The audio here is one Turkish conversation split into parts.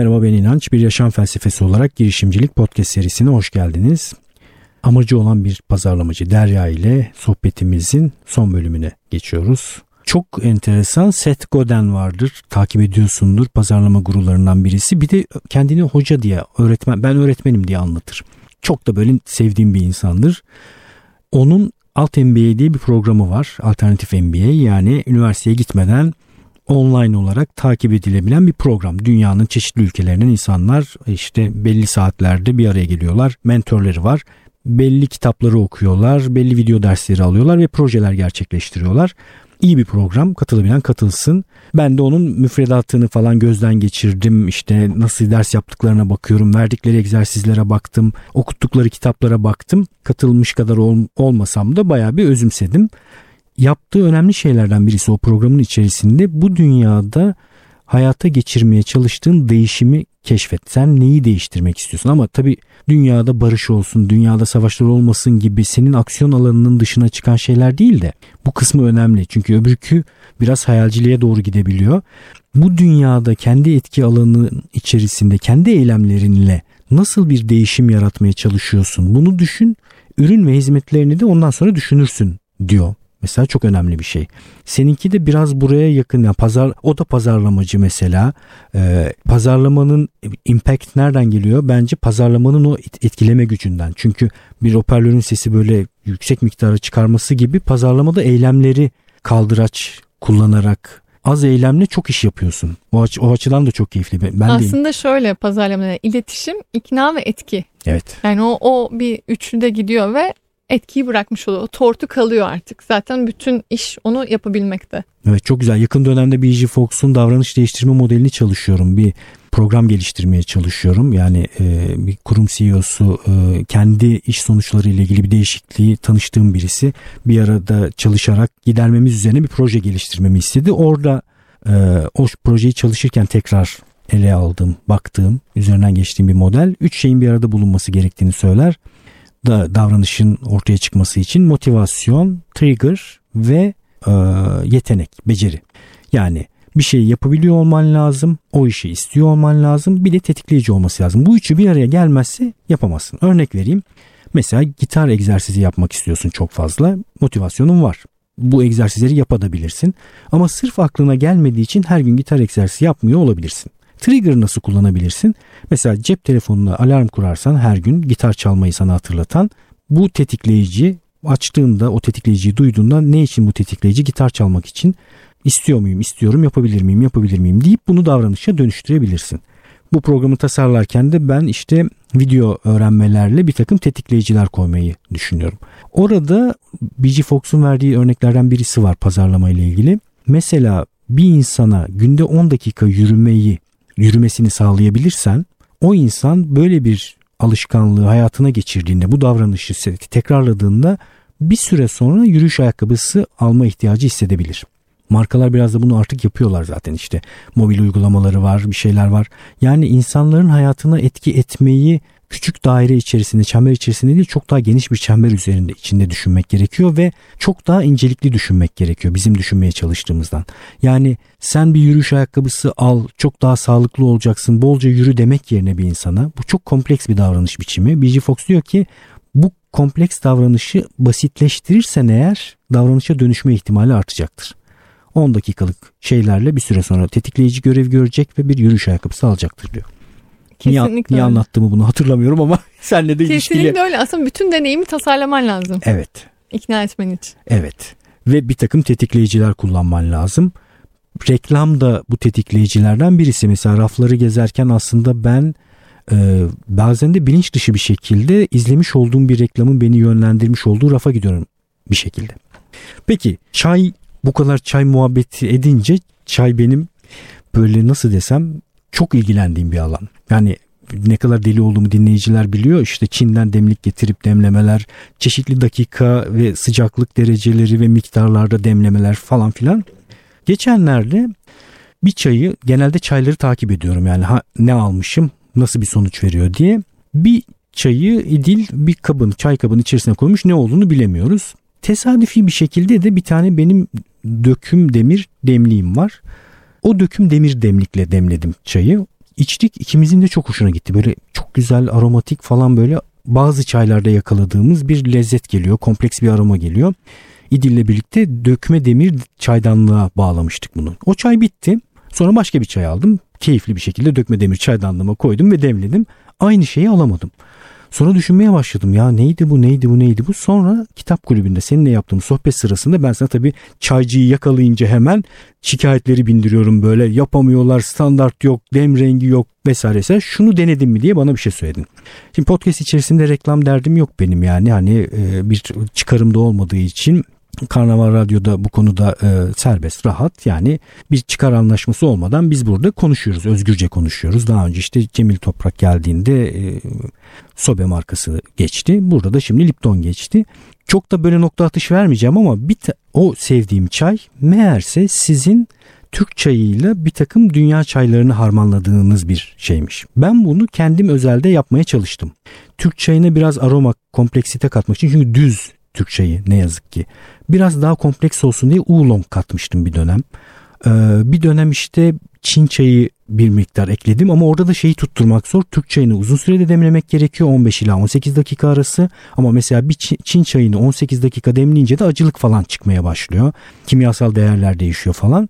Merhaba ben İnanç. Bir yaşam felsefesi olarak girişimcilik podcast serisine hoş geldiniz. Amacı olan bir pazarlamacı Derya ile sohbetimizin son bölümüne geçiyoruz. Çok enteresan Seth Godin vardır. Takip ediyorsundur. Pazarlama gurularından birisi. Bir de kendini hoca diye öğretmen ben öğretmenim diye anlatır. Çok da böyle sevdiğim bir insandır. Onun Alt MBA diye bir programı var. Alternatif MBA yani üniversiteye gitmeden online olarak takip edilebilen bir program. Dünyanın çeşitli ülkelerinden insanlar işte belli saatlerde bir araya geliyorlar. Mentorları var. Belli kitapları okuyorlar, belli video dersleri alıyorlar ve projeler gerçekleştiriyorlar. İyi bir program. Katılabilen katılsın. Ben de onun müfredatını falan gözden geçirdim. İşte nasıl ders yaptıklarına bakıyorum. Verdikleri egzersizlere baktım. Okuttukları kitaplara baktım. Katılmış kadar ol, olmasam da bayağı bir özümsedim yaptığı önemli şeylerden birisi o programın içerisinde bu dünyada hayata geçirmeye çalıştığın değişimi keşfet. Sen neyi değiştirmek istiyorsun? Ama tabii dünyada barış olsun, dünyada savaşlar olmasın gibi senin aksiyon alanının dışına çıkan şeyler değil de bu kısmı önemli. Çünkü öbürkü biraz hayalciliğe doğru gidebiliyor. Bu dünyada kendi etki alanının içerisinde kendi eylemlerinle nasıl bir değişim yaratmaya çalışıyorsun? Bunu düşün. Ürün ve hizmetlerini de ondan sonra düşünürsün diyor Mesela çok önemli bir şey. Seninki de biraz buraya yakın. Yani pazar, o da pazarlamacı mesela. Ee, pazarlamanın impact nereden geliyor? Bence pazarlamanın o etkileme gücünden. Çünkü bir hoparlörün sesi böyle yüksek miktara çıkarması gibi pazarlamada eylemleri kaldıraç kullanarak az eylemle çok iş yapıyorsun. O, aç, o açıdan da çok keyifli. Ben Aslında de... şöyle pazarlamada iletişim, ikna ve etki. Evet. Yani o, o bir üçlüde gidiyor ve etkiyi bırakmış oluyor. O tortu kalıyor artık. Zaten bütün iş onu yapabilmekte. Evet çok güzel. Yakın dönemde B.G. Fox'un davranış değiştirme modelini çalışıyorum. Bir program geliştirmeye çalışıyorum. Yani e, bir kurum CEO'su e, kendi iş sonuçları ile ilgili bir değişikliği tanıştığım birisi. Bir arada çalışarak gidermemiz üzerine bir proje geliştirmemi istedi. Orada e, o projeyi çalışırken tekrar ele aldığım, baktığım, üzerinden geçtiğim bir model. Üç şeyin bir arada bulunması gerektiğini söyler da davranışın ortaya çıkması için motivasyon, trigger ve e, yetenek, beceri. Yani bir şeyi yapabiliyor olman lazım, o işi istiyor olman lazım, bir de tetikleyici olması lazım. Bu üçü bir araya gelmezse yapamazsın. Örnek vereyim. Mesela gitar egzersizi yapmak istiyorsun çok fazla. Motivasyonun var. Bu egzersizleri yapabilirsin. Ama sırf aklına gelmediği için her gün gitar egzersizi yapmıyor olabilirsin. Trigger nasıl kullanabilirsin? Mesela cep telefonuna alarm kurarsan her gün gitar çalmayı sana hatırlatan bu tetikleyici açtığında o tetikleyiciyi duyduğunda ne için bu tetikleyici gitar çalmak için istiyor muyum istiyorum yapabilir miyim yapabilir miyim deyip bunu davranışa dönüştürebilirsin. Bu programı tasarlarken de ben işte video öğrenmelerle bir takım tetikleyiciler koymayı düşünüyorum. Orada B.G. Fox'un verdiği örneklerden birisi var pazarlama ile ilgili. Mesela bir insana günde 10 dakika yürümeyi yürümesini sağlayabilirsen o insan böyle bir alışkanlığı hayatına geçirdiğinde bu davranışı tekrarladığında bir süre sonra yürüyüş ayakkabısı alma ihtiyacı hissedebilir. Markalar biraz da bunu artık yapıyorlar zaten işte. Mobil uygulamaları var, bir şeyler var. Yani insanların hayatına etki etmeyi küçük daire içerisinde, çember içerisinde değil çok daha geniş bir çember üzerinde içinde düşünmek gerekiyor ve çok daha incelikli düşünmek gerekiyor bizim düşünmeye çalıştığımızdan. Yani sen bir yürüyüş ayakkabısı al, çok daha sağlıklı olacaksın, bolca yürü demek yerine bir insana bu çok kompleks bir davranış biçimi. B.G. Fox diyor ki bu kompleks davranışı basitleştirirsen eğer davranışa dönüşme ihtimali artacaktır. 10 dakikalık şeylerle bir süre sonra tetikleyici görev görecek ve bir yürüyüş ayakkabısı alacaktır diyor. Kesinlikle niye, niye anlattığımı bunu hatırlamıyorum ama senle de ilişkili. Kesinlikle öyle. Aslında bütün deneyimi tasarlaman lazım. Evet. İkna etmen için. Evet. Ve bir takım tetikleyiciler kullanman lazım. Reklam da bu tetikleyicilerden birisi. Mesela rafları gezerken aslında ben e, bazen de bilinç dışı bir şekilde izlemiş olduğum bir reklamın beni yönlendirmiş olduğu rafa gidiyorum bir şekilde. Peki çay bu kadar çay muhabbeti edince çay benim böyle nasıl desem çok ilgilendiğim bir alan. Yani ne kadar deli olduğumu dinleyiciler biliyor. İşte Çin'den demlik getirip demlemeler, çeşitli dakika ve sıcaklık dereceleri ve miktarlarda demlemeler falan filan. Geçenlerde bir çayı genelde çayları takip ediyorum yani ha, ne almışım nasıl bir sonuç veriyor diye. Bir çayı İdil bir kabın çay kabının içerisine koymuş ne olduğunu bilemiyoruz. Tesadüfi bir şekilde de bir tane benim döküm demir demliğim var. O döküm demir demlikle demledim çayı. İçtik. İkimizin de çok hoşuna gitti. Böyle çok güzel aromatik falan böyle bazı çaylarda yakaladığımız bir lezzet geliyor. Kompleks bir aroma geliyor. İdil'le birlikte dökme demir çaydanlığa bağlamıştık bunu. O çay bitti. Sonra başka bir çay aldım. Keyifli bir şekilde dökme demir çaydanlığıma koydum ve demledim. Aynı şeyi alamadım. Sonra düşünmeye başladım ya neydi bu neydi bu neydi bu. Sonra kitap kulübünde seninle yaptığım sohbet sırasında ben sana tabii çaycıyı yakalayınca hemen şikayetleri bindiriyorum böyle yapamıyorlar standart yok dem rengi yok vesaire. Şunu denedim mi diye bana bir şey söyledin. Şimdi podcast içerisinde reklam derdim yok benim yani hani bir çıkarımda olmadığı için Karnaval Radyo'da bu konuda e, serbest, rahat yani bir çıkar anlaşması olmadan biz burada konuşuyoruz, özgürce konuşuyoruz. Daha önce işte Cemil Toprak geldiğinde e, Sobe markası geçti. Burada da şimdi Lipton geçti. Çok da böyle nokta atış vermeyeceğim ama bir o sevdiğim çay meğerse sizin Türk çayıyla bir takım dünya çaylarını harmanladığınız bir şeymiş. Ben bunu kendim özelde yapmaya çalıştım. Türk çayına biraz aroma, kompleksite katmak için çünkü düz Türk çayı ne yazık ki. Biraz daha kompleks olsun diye oolong katmıştım bir dönem. Ee, bir dönem işte Çin çayı bir miktar ekledim ama orada da şeyi tutturmak zor. Türk çayını uzun sürede demlemek gerekiyor 15 ila 18 dakika arası ama mesela bir Çin çayını 18 dakika demleyince de acılık falan çıkmaya başlıyor. Kimyasal değerler değişiyor falan.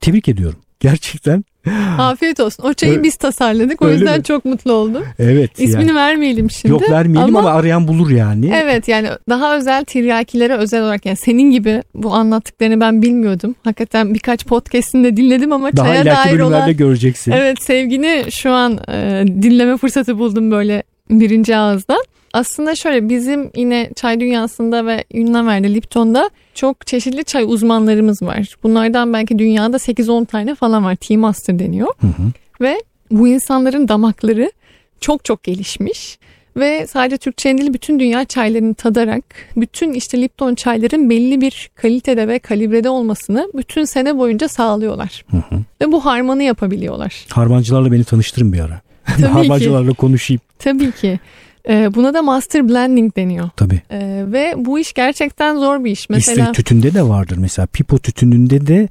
Tebrik ediyorum. Gerçekten Afiyet olsun. O çayı Öyle, biz tasarladık. O yüzden mi? çok mutlu oldum. Evet. İsmini yani. vermeyelim şimdi. Yok vermeyelim ama, ama arayan bulur yani. Evet yani daha özel tiryakilere özel olarak yani senin gibi bu anlattıklarını ben bilmiyordum. Hakikaten birkaç podcast'inde dinledim ama daha çaya dair olan. göreceksin. Evet sevgini şu an e, dinleme fırsatı buldum böyle birinci ağızdan. Aslında şöyle bizim yine çay dünyasında ve Ünlever'de Lipton'da çok çeşitli çay uzmanlarımız var. Bunlardan belki dünyada 8-10 tane falan var. Tea Master deniyor. Hı hı. Ve bu insanların damakları çok çok gelişmiş. Ve sadece Türkçe değil bütün dünya çaylarını tadarak bütün işte Lipton çayların belli bir kalitede ve kalibrede olmasını bütün sene boyunca sağlıyorlar. Hı hı. Ve bu harmanı yapabiliyorlar. Harmancılarla beni tanıştırın bir ara. Tabii Harmancılarla ki. konuşayım. Tabii ki. Ee, buna da master blending deniyor. Tabii. Ee, ve bu iş gerçekten zor bir iş. Mesela İsveç tütünde de vardır. Mesela pipo tütününde de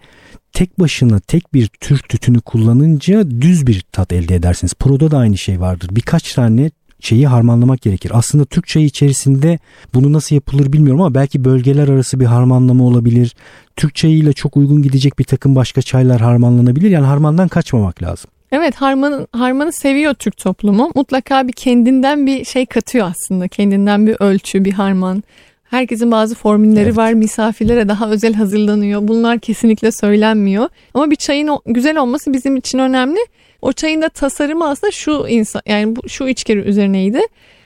tek başına tek bir tür tütünü kullanınca düz bir tat elde edersiniz. Pro'da da aynı şey vardır. Birkaç tane şeyi harmanlamak gerekir. Aslında Türk çayı içerisinde bunu nasıl yapılır bilmiyorum ama belki bölgeler arası bir harmanlama olabilir. Türk çayıyla çok uygun gidecek bir takım başka çaylar harmanlanabilir. Yani harmandan kaçmamak lazım. Evet harmanı, harmanı seviyor Türk toplumu. Mutlaka bir kendinden bir şey katıyor aslında. Kendinden bir ölçü, bir harman. Herkesin bazı formülleri evet. var. Misafirlere daha özel hazırlanıyor. Bunlar kesinlikle söylenmiyor. Ama bir çayın güzel olması bizim için önemli. O çayın da tasarımı aslında şu insan yani bu, şu içkeri üzerineydi.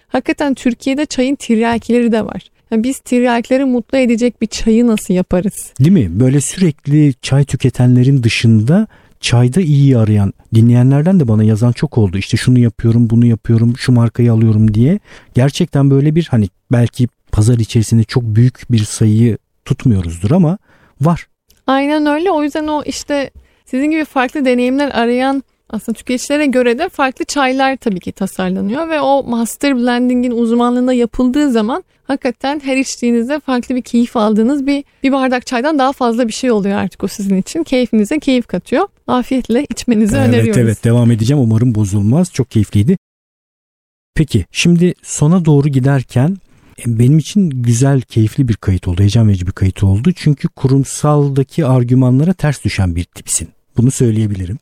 Hakikaten Türkiye'de çayın tiryakileri de var. Yani biz tiryakileri mutlu edecek bir çayı nasıl yaparız? Değil mi? Böyle sürekli çay tüketenlerin dışında çayda iyi arayan dinleyenlerden de bana yazan çok oldu. İşte şunu yapıyorum, bunu yapıyorum, şu markayı alıyorum diye. Gerçekten böyle bir hani belki pazar içerisinde çok büyük bir sayıyı tutmuyoruzdur ama var. Aynen öyle. O yüzden o işte sizin gibi farklı deneyimler arayan aslında tüketicilere göre de farklı çaylar tabii ki tasarlanıyor ve o master blending'in uzmanlığında yapıldığı zaman hakikaten her içtiğinizde farklı bir keyif aldığınız bir bir bardak çaydan daha fazla bir şey oluyor artık o sizin için. Keyfinize keyif katıyor. Afiyetle içmenizi evet, öneriyoruz. Evet evet devam edeceğim umarım bozulmaz. Çok keyifliydi. Peki şimdi sona doğru giderken e, benim için güzel, keyifli bir kayıt oldu. Heyecan verici bir kayıt oldu. Çünkü kurumsaldaki argümanlara ters düşen bir tipsin. Bunu söyleyebilirim.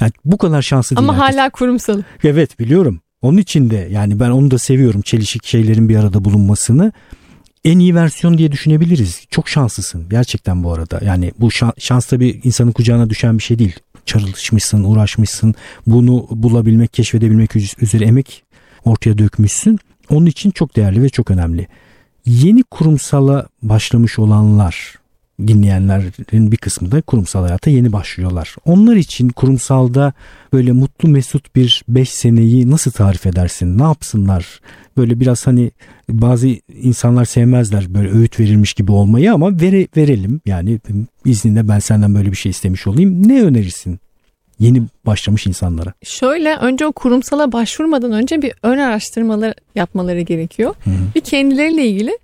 Yani bu kadar şanslı değil. Ama herkes. hala kurumsal. Evet biliyorum. Onun için de yani ben onu da seviyorum çelişik şeylerin bir arada bulunmasını. En iyi versiyon diye düşünebiliriz. Çok şanslısın gerçekten bu arada. Yani bu şans tabii insanın kucağına düşen bir şey değil. Çalışmışsın, uğraşmışsın. Bunu bulabilmek, keşfedebilmek üzere emek ortaya dökmüşsün. Onun için çok değerli ve çok önemli. Yeni kurumsala başlamış olanlar dinleyenlerin bir kısmı da kurumsal hayata yeni başlıyorlar. Onlar için kurumsalda böyle mutlu mesut bir 5 seneyi nasıl tarif edersin? Ne yapsınlar? Böyle biraz hani bazı insanlar sevmezler böyle öğüt verilmiş gibi olmayı ama vere, verelim. Yani izninle ben senden böyle bir şey istemiş olayım. Ne önerirsin? yeni başlamış insanlara? Şöyle önce o kurumsala başvurmadan önce bir ön araştırmalar yapmaları gerekiyor. Hı hı. Bir kendileriyle ilgili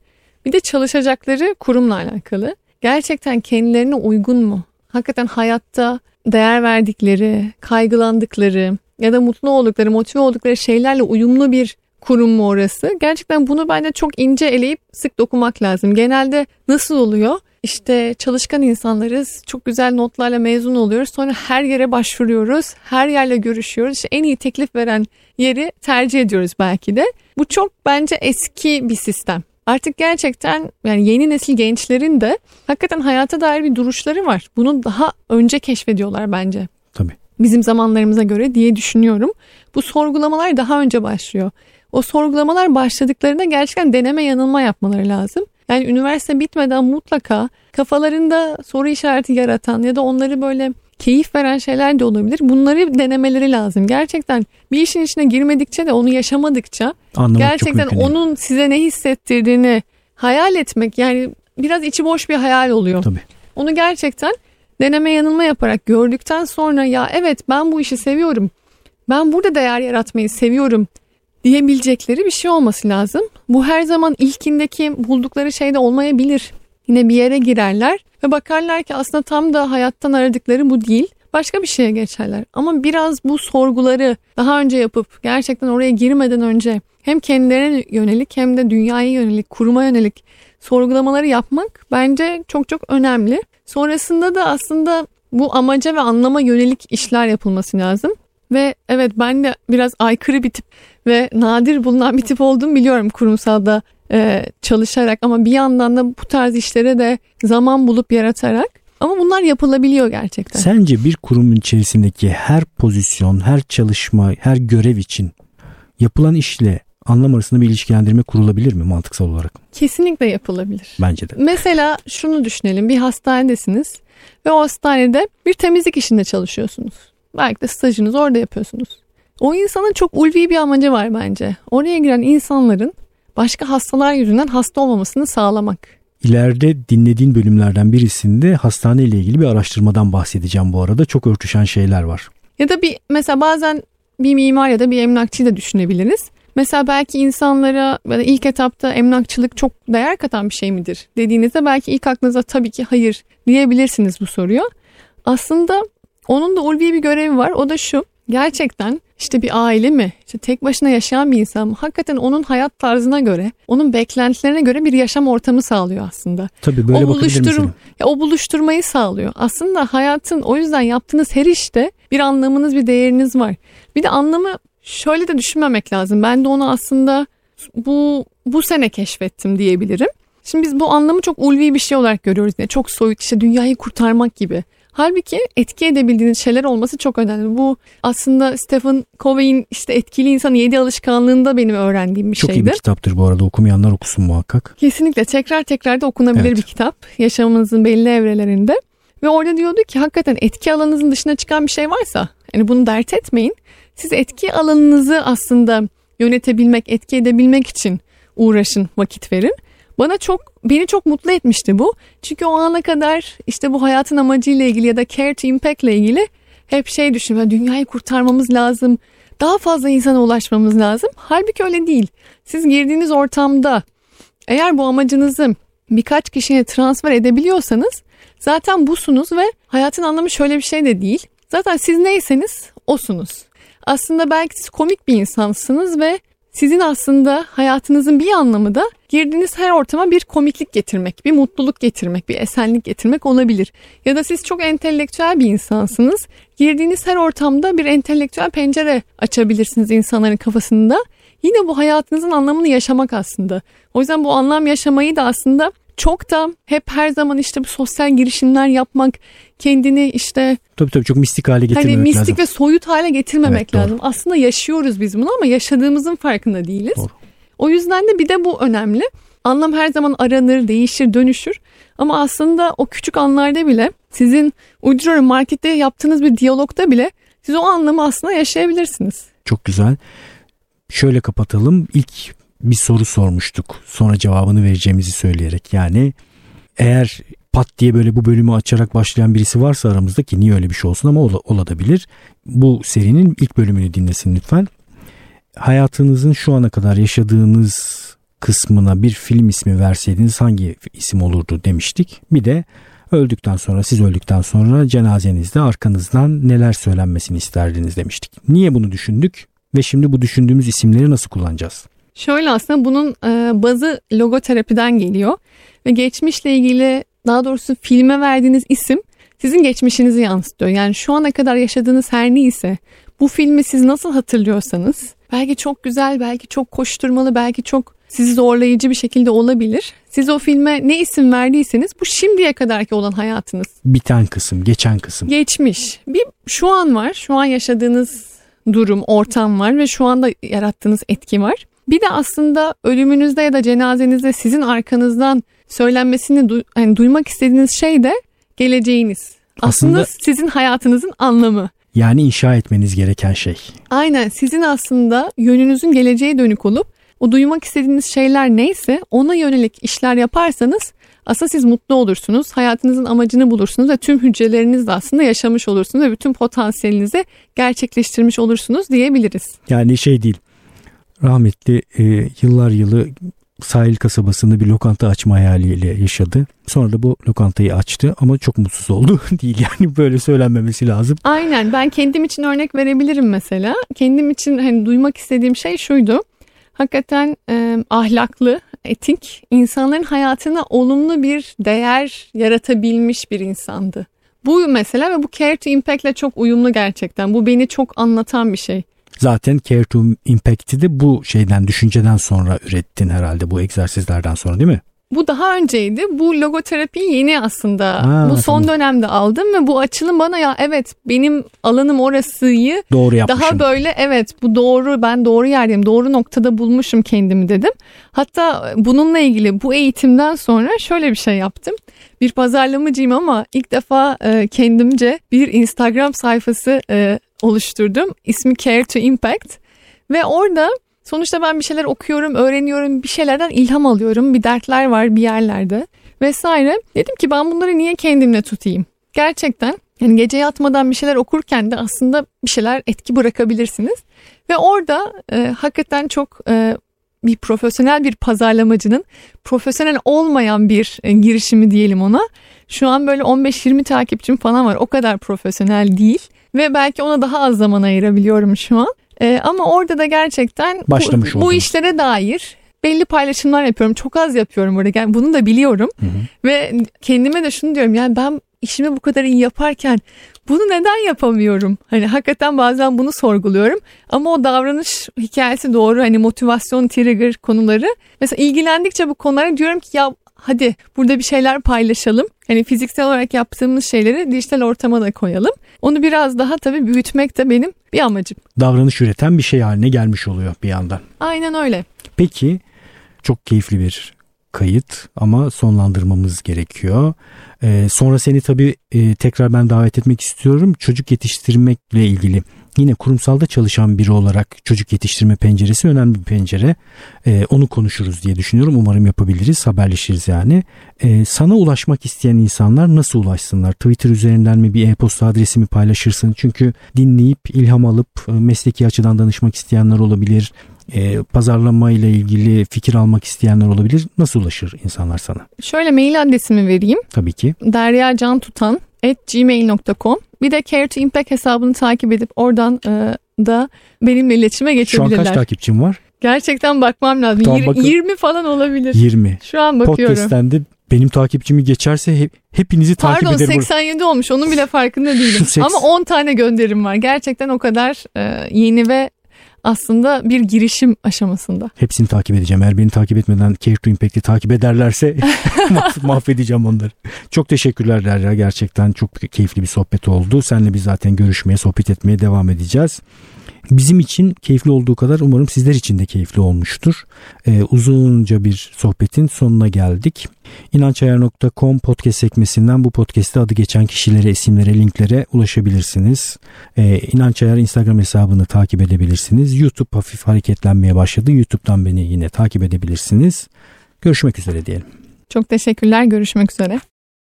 bir de çalışacakları kurumla alakalı gerçekten kendilerine uygun mu? Hakikaten hayatta değer verdikleri, kaygılandıkları ya da mutlu oldukları, motive oldukları şeylerle uyumlu bir kurum mu orası? Gerçekten bunu bence çok ince eleyip sık dokumak lazım. Genelde nasıl oluyor? İşte çalışkan insanlarız. Çok güzel notlarla mezun oluyoruz. Sonra her yere başvuruyoruz. Her yerle görüşüyoruz. İşte en iyi teklif veren yeri tercih ediyoruz belki de. Bu çok bence eski bir sistem. Artık gerçekten yani yeni nesil gençlerin de hakikaten hayata dair bir duruşları var. Bunu daha önce keşfediyorlar bence. Tabii. Bizim zamanlarımıza göre diye düşünüyorum. Bu sorgulamalar daha önce başlıyor. O sorgulamalar başladıklarında gerçekten deneme yanılma yapmaları lazım. Yani üniversite bitmeden mutlaka kafalarında soru işareti yaratan ya da onları böyle keyif veren şeyler de olabilir. Bunları denemeleri lazım. Gerçekten bir işin içine girmedikçe de onu yaşamadıkça Anlamak gerçekten onun size ne hissettirdiğini hayal etmek yani biraz içi boş bir hayal oluyor. Tabii. Onu gerçekten deneme yanılma yaparak gördükten sonra ya evet ben bu işi seviyorum. Ben burada değer yaratmayı seviyorum diyebilecekleri bir şey olması lazım. Bu her zaman ilkindeki buldukları şey de olmayabilir. Yine bir yere girerler ve bakarlar ki aslında tam da hayattan aradıkları bu değil. Başka bir şeye geçerler. Ama biraz bu sorguları daha önce yapıp gerçekten oraya girmeden önce hem kendilerine yönelik hem de dünyaya yönelik, kuruma yönelik sorgulamaları yapmak bence çok çok önemli. Sonrasında da aslında bu amaca ve anlama yönelik işler yapılması lazım. Ve evet ben de biraz aykırı bir tip ve nadir bulunan bir tip olduğumu biliyorum kurumsalda e, çalışarak ama bir yandan da bu tarz işlere de zaman bulup yaratarak ama bunlar yapılabiliyor gerçekten. Sence bir kurumun içerisindeki her pozisyon, her çalışma, her görev için yapılan işle anlam arasında bir ilişkilendirme kurulabilir mi mantıksal olarak? Kesinlikle yapılabilir. Bence de. Mesela şunu düşünelim bir hastanedesiniz ve o hastanede bir temizlik işinde çalışıyorsunuz. Belki de stajınızı orada yapıyorsunuz. O insanın çok ulvi bir amacı var bence. Oraya giren insanların başka hastalar yüzünden hasta olmamasını sağlamak. İleride dinlediğin bölümlerden birisinde hastane ile ilgili bir araştırmadan bahsedeceğim bu arada. Çok örtüşen şeyler var. Ya da bir mesela bazen bir mimar ya da bir emlakçıyı da düşünebiliriz. Mesela belki insanlara da ilk etapta emlakçılık çok değer katan bir şey midir dediğinizde belki ilk aklınıza tabii ki hayır diyebilirsiniz bu soruya. Aslında onun da ulvi bir görevi var. O da şu. Gerçekten işte bir aile mi? İşte tek başına yaşayan bir insan mı? Hakikaten onun hayat tarzına göre, onun beklentilerine göre bir yaşam ortamı sağlıyor aslında. Tabii böyle o misin? ya o buluşturmayı sağlıyor. Aslında hayatın o yüzden yaptığınız her işte bir anlamınız, bir değeriniz var. Bir de anlamı şöyle de düşünmemek lazım. Ben de onu aslında bu bu sene keşfettim diyebilirim. Şimdi biz bu anlamı çok ulvi bir şey olarak görüyoruz. Yani çok soyut işte dünyayı kurtarmak gibi. Halbuki etki edebildiğiniz şeyler olması çok önemli. Bu aslında Stephen Covey'in işte etkili insan yedi alışkanlığında benim öğrendiğim bir Çok iyi şeydir. bir kitaptır bu arada okumayanlar okusun muhakkak. Kesinlikle tekrar tekrar da okunabilir Evet. bir kitap yaşamımızın belli evrelerinde. Ve orada diyordu ki hakikaten etki alanınızın dışına çıkan bir şey varsa yani bunu dert etmeyin. Siz etki alanınızı aslında yönetebilmek, etki edebilmek için uğraşın, vakit verin. Bana çok beni çok mutlu etmişti bu. Çünkü o ana kadar işte bu hayatın amacıyla ilgili ya da care to impact ile ilgili hep şey düşünüyorum. Dünyayı kurtarmamız lazım. Daha fazla insana ulaşmamız lazım. Halbuki öyle değil. Siz girdiğiniz ortamda eğer bu amacınızı birkaç kişiye transfer edebiliyorsanız zaten busunuz ve hayatın anlamı şöyle bir şey de değil. Zaten siz neyseniz osunuz. Aslında belki siz komik bir insansınız ve sizin aslında hayatınızın bir anlamı da girdiğiniz her ortama bir komiklik getirmek, bir mutluluk getirmek, bir esenlik getirmek olabilir. Ya da siz çok entelektüel bir insansınız. Girdiğiniz her ortamda bir entelektüel pencere açabilirsiniz insanların kafasında. Yine bu hayatınızın anlamını yaşamak aslında. O yüzden bu anlam yaşamayı da aslında çok da hep her zaman işte bu sosyal girişimler yapmak, kendini işte Tabii tabii çok mistik hale getirmemek hani mistik lazım. ve soyut hale getirmemek Evet, doğru. lazım. Aslında yaşıyoruz biz bunu ama yaşadığımızın farkında değiliz. Doğru. O yüzden de bir de bu önemli. Anlam her zaman aranır, değişir, dönüşür. Ama aslında o küçük anlarda bile sizin uyduruyorum markette yaptığınız bir diyalogda bile siz o anlamı aslında yaşayabilirsiniz. Çok güzel. Şöyle kapatalım. İlk bir soru sormuştuk. Sonra cevabını vereceğimizi söyleyerek. Yani eğer pat diye böyle bu bölümü açarak başlayan birisi varsa aramızda ki niye öyle bir şey olsun ama ola- olabilir. Bu serinin ilk bölümünü dinlesin lütfen. Hayatınızın şu ana kadar yaşadığınız kısmına bir film ismi verseydiniz hangi isim olurdu demiştik. Bir de Öldükten sonra siz öldükten sonra cenazenizde arkanızdan neler söylenmesini isterdiniz demiştik. Niye bunu düşündük ve şimdi bu düşündüğümüz isimleri nasıl kullanacağız? Şöyle aslında bunun e, bazı logoterapiden geliyor ve geçmişle ilgili daha doğrusu filme verdiğiniz isim sizin geçmişinizi yansıtıyor. Yani şu ana kadar yaşadığınız her neyse bu filmi siz nasıl hatırlıyorsanız belki çok güzel, belki çok koşturmalı, belki çok sizi zorlayıcı bir şekilde olabilir. Siz o filme ne isim verdiyseniz bu şimdiye kadarki olan hayatınız. Biten kısım, geçen kısım. Geçmiş. Bir şu an var. Şu an yaşadığınız durum, ortam var ve şu anda yarattığınız etki var. Bir de aslında ölümünüzde ya da cenazenizde sizin arkanızdan söylenmesini du- yani duymak istediğiniz şey de geleceğiniz. Aslında, aslında sizin hayatınızın anlamı. Yani inşa etmeniz gereken şey. Aynen sizin aslında yönünüzün geleceğe dönük olup o duymak istediğiniz şeyler neyse ona yönelik işler yaparsanız aslında siz mutlu olursunuz. Hayatınızın amacını bulursunuz ve tüm hücrelerinizle aslında yaşamış olursunuz ve bütün potansiyelinizi gerçekleştirmiş olursunuz diyebiliriz. Yani şey değil. Rahmetli e, yıllar yılı sahil kasabasında bir lokanta açma hayaliyle yaşadı. Sonra da bu lokantayı açtı ama çok mutsuz oldu değil yani böyle söylenmemesi lazım. Aynen ben kendim için örnek verebilirim mesela. Kendim için hani duymak istediğim şey şuydu. Hakikaten e, ahlaklı, etik, insanların hayatına olumlu bir değer yaratabilmiş bir insandı. Bu mesela ve bu Care to Impact ile çok uyumlu gerçekten. Bu beni çok anlatan bir şey. Zaten Care to Impact'i de bu şeyden, düşünceden sonra ürettin herhalde bu egzersizlerden sonra değil mi? Bu daha önceydi. Bu logoterapi yeni aslında. Ha, bu son tamam. dönemde aldım ve bu açılım bana ya evet benim alanım orasıyı doğru yapmışım. Daha böyle evet bu doğru ben doğru yerdeyim. Doğru noktada bulmuşum kendimi dedim. Hatta bununla ilgili bu eğitimden sonra şöyle bir şey yaptım. Bir pazarlamacıyım ama ilk defa e, kendimce bir Instagram sayfası e, oluşturdum. İsmi Care to Impact ve orada Sonuçta ben bir şeyler okuyorum, öğreniyorum, bir şeylerden ilham alıyorum. Bir dertler var bir yerlerde vesaire. Dedim ki ben bunları niye kendimle tutayım? Gerçekten yani gece yatmadan bir şeyler okurken de aslında bir şeyler etki bırakabilirsiniz. Ve orada e, hakikaten çok e, bir profesyonel bir pazarlamacının profesyonel olmayan bir e, girişimi diyelim ona. Şu an böyle 15-20 takipçim falan var. O kadar profesyonel değil ve belki ona daha az zaman ayırabiliyorum şu an. E, ama orada da gerçekten Başlamış bu, bu işlere dair belli paylaşımlar yapıyorum. Çok az yapıyorum burada. Yani bunu da biliyorum. Hı hı. Ve kendime de şunu diyorum. Yani ben işimi bu kadar iyi yaparken bunu neden yapamıyorum? Hani hakikaten bazen bunu sorguluyorum. Ama o davranış hikayesi doğru. Hani motivasyon, trigger konuları. Mesela ilgilendikçe bu konulara diyorum ki ya hadi burada bir şeyler paylaşalım. Hani fiziksel olarak yaptığımız şeyleri dijital ortama da koyalım. Onu biraz daha tabii büyütmek de benim bir amacım. Davranış üreten bir şey haline gelmiş oluyor bir yandan. Aynen öyle. Peki çok keyifli bir kayıt ama sonlandırmamız gerekiyor. Ee, sonra seni tabii e, tekrar ben davet etmek istiyorum. Çocuk yetiştirmekle ilgili yine kurumsalda çalışan biri olarak çocuk yetiştirme penceresi önemli bir pencere. Ee, onu konuşuruz diye düşünüyorum. Umarım yapabiliriz, haberleşiriz yani. Ee, sana ulaşmak isteyen insanlar nasıl ulaşsınlar? Twitter üzerinden mi bir e-posta adresi mi paylaşırsın? Çünkü dinleyip ilham alıp e, mesleki açıdan danışmak isteyenler olabilir e, pazarlama ile ilgili fikir almak isteyenler olabilir. Nasıl ulaşır insanlar sana? Şöyle mail adresimi vereyim. Tabii ki. Derya Can Tutan at gmail.com bir de Care to Impact hesabını takip edip oradan e, da benimle iletişime geçebilirler. Şu an kaç takipçin var? Gerçekten bakmam lazım. Tamam, Yir, 20 falan olabilir. 20. Şu an bakıyorum. Podcast'ten de benim takipçimi geçerse hep, hepinizi takip Pardon, ederim. Pardon 87 olmuş onun bile farkında değilim. Ama 10 tane gönderim var. Gerçekten o kadar e, yeni ve aslında bir girişim aşamasında. Hepsini takip edeceğim. Eğer beni takip etmeden Care to Impact'i takip ederlerse mahvedeceğim onları. Çok teşekkürler Derya. Gerçekten çok keyifli bir sohbet oldu. Seninle biz zaten görüşmeye, sohbet etmeye devam edeceğiz. Bizim için keyifli olduğu kadar umarım sizler için de keyifli olmuştur. Ee, uzunca bir sohbetin sonuna geldik. İnançayar.com podcast sekmesinden bu podcast'te adı geçen kişilere, isimlere, linklere ulaşabilirsiniz. Ee, İnanç Ayar Instagram hesabını takip edebilirsiniz. YouTube hafif hareketlenmeye başladı. YouTube'dan beni yine takip edebilirsiniz. Görüşmek üzere diyelim. Çok teşekkürler. Görüşmek üzere.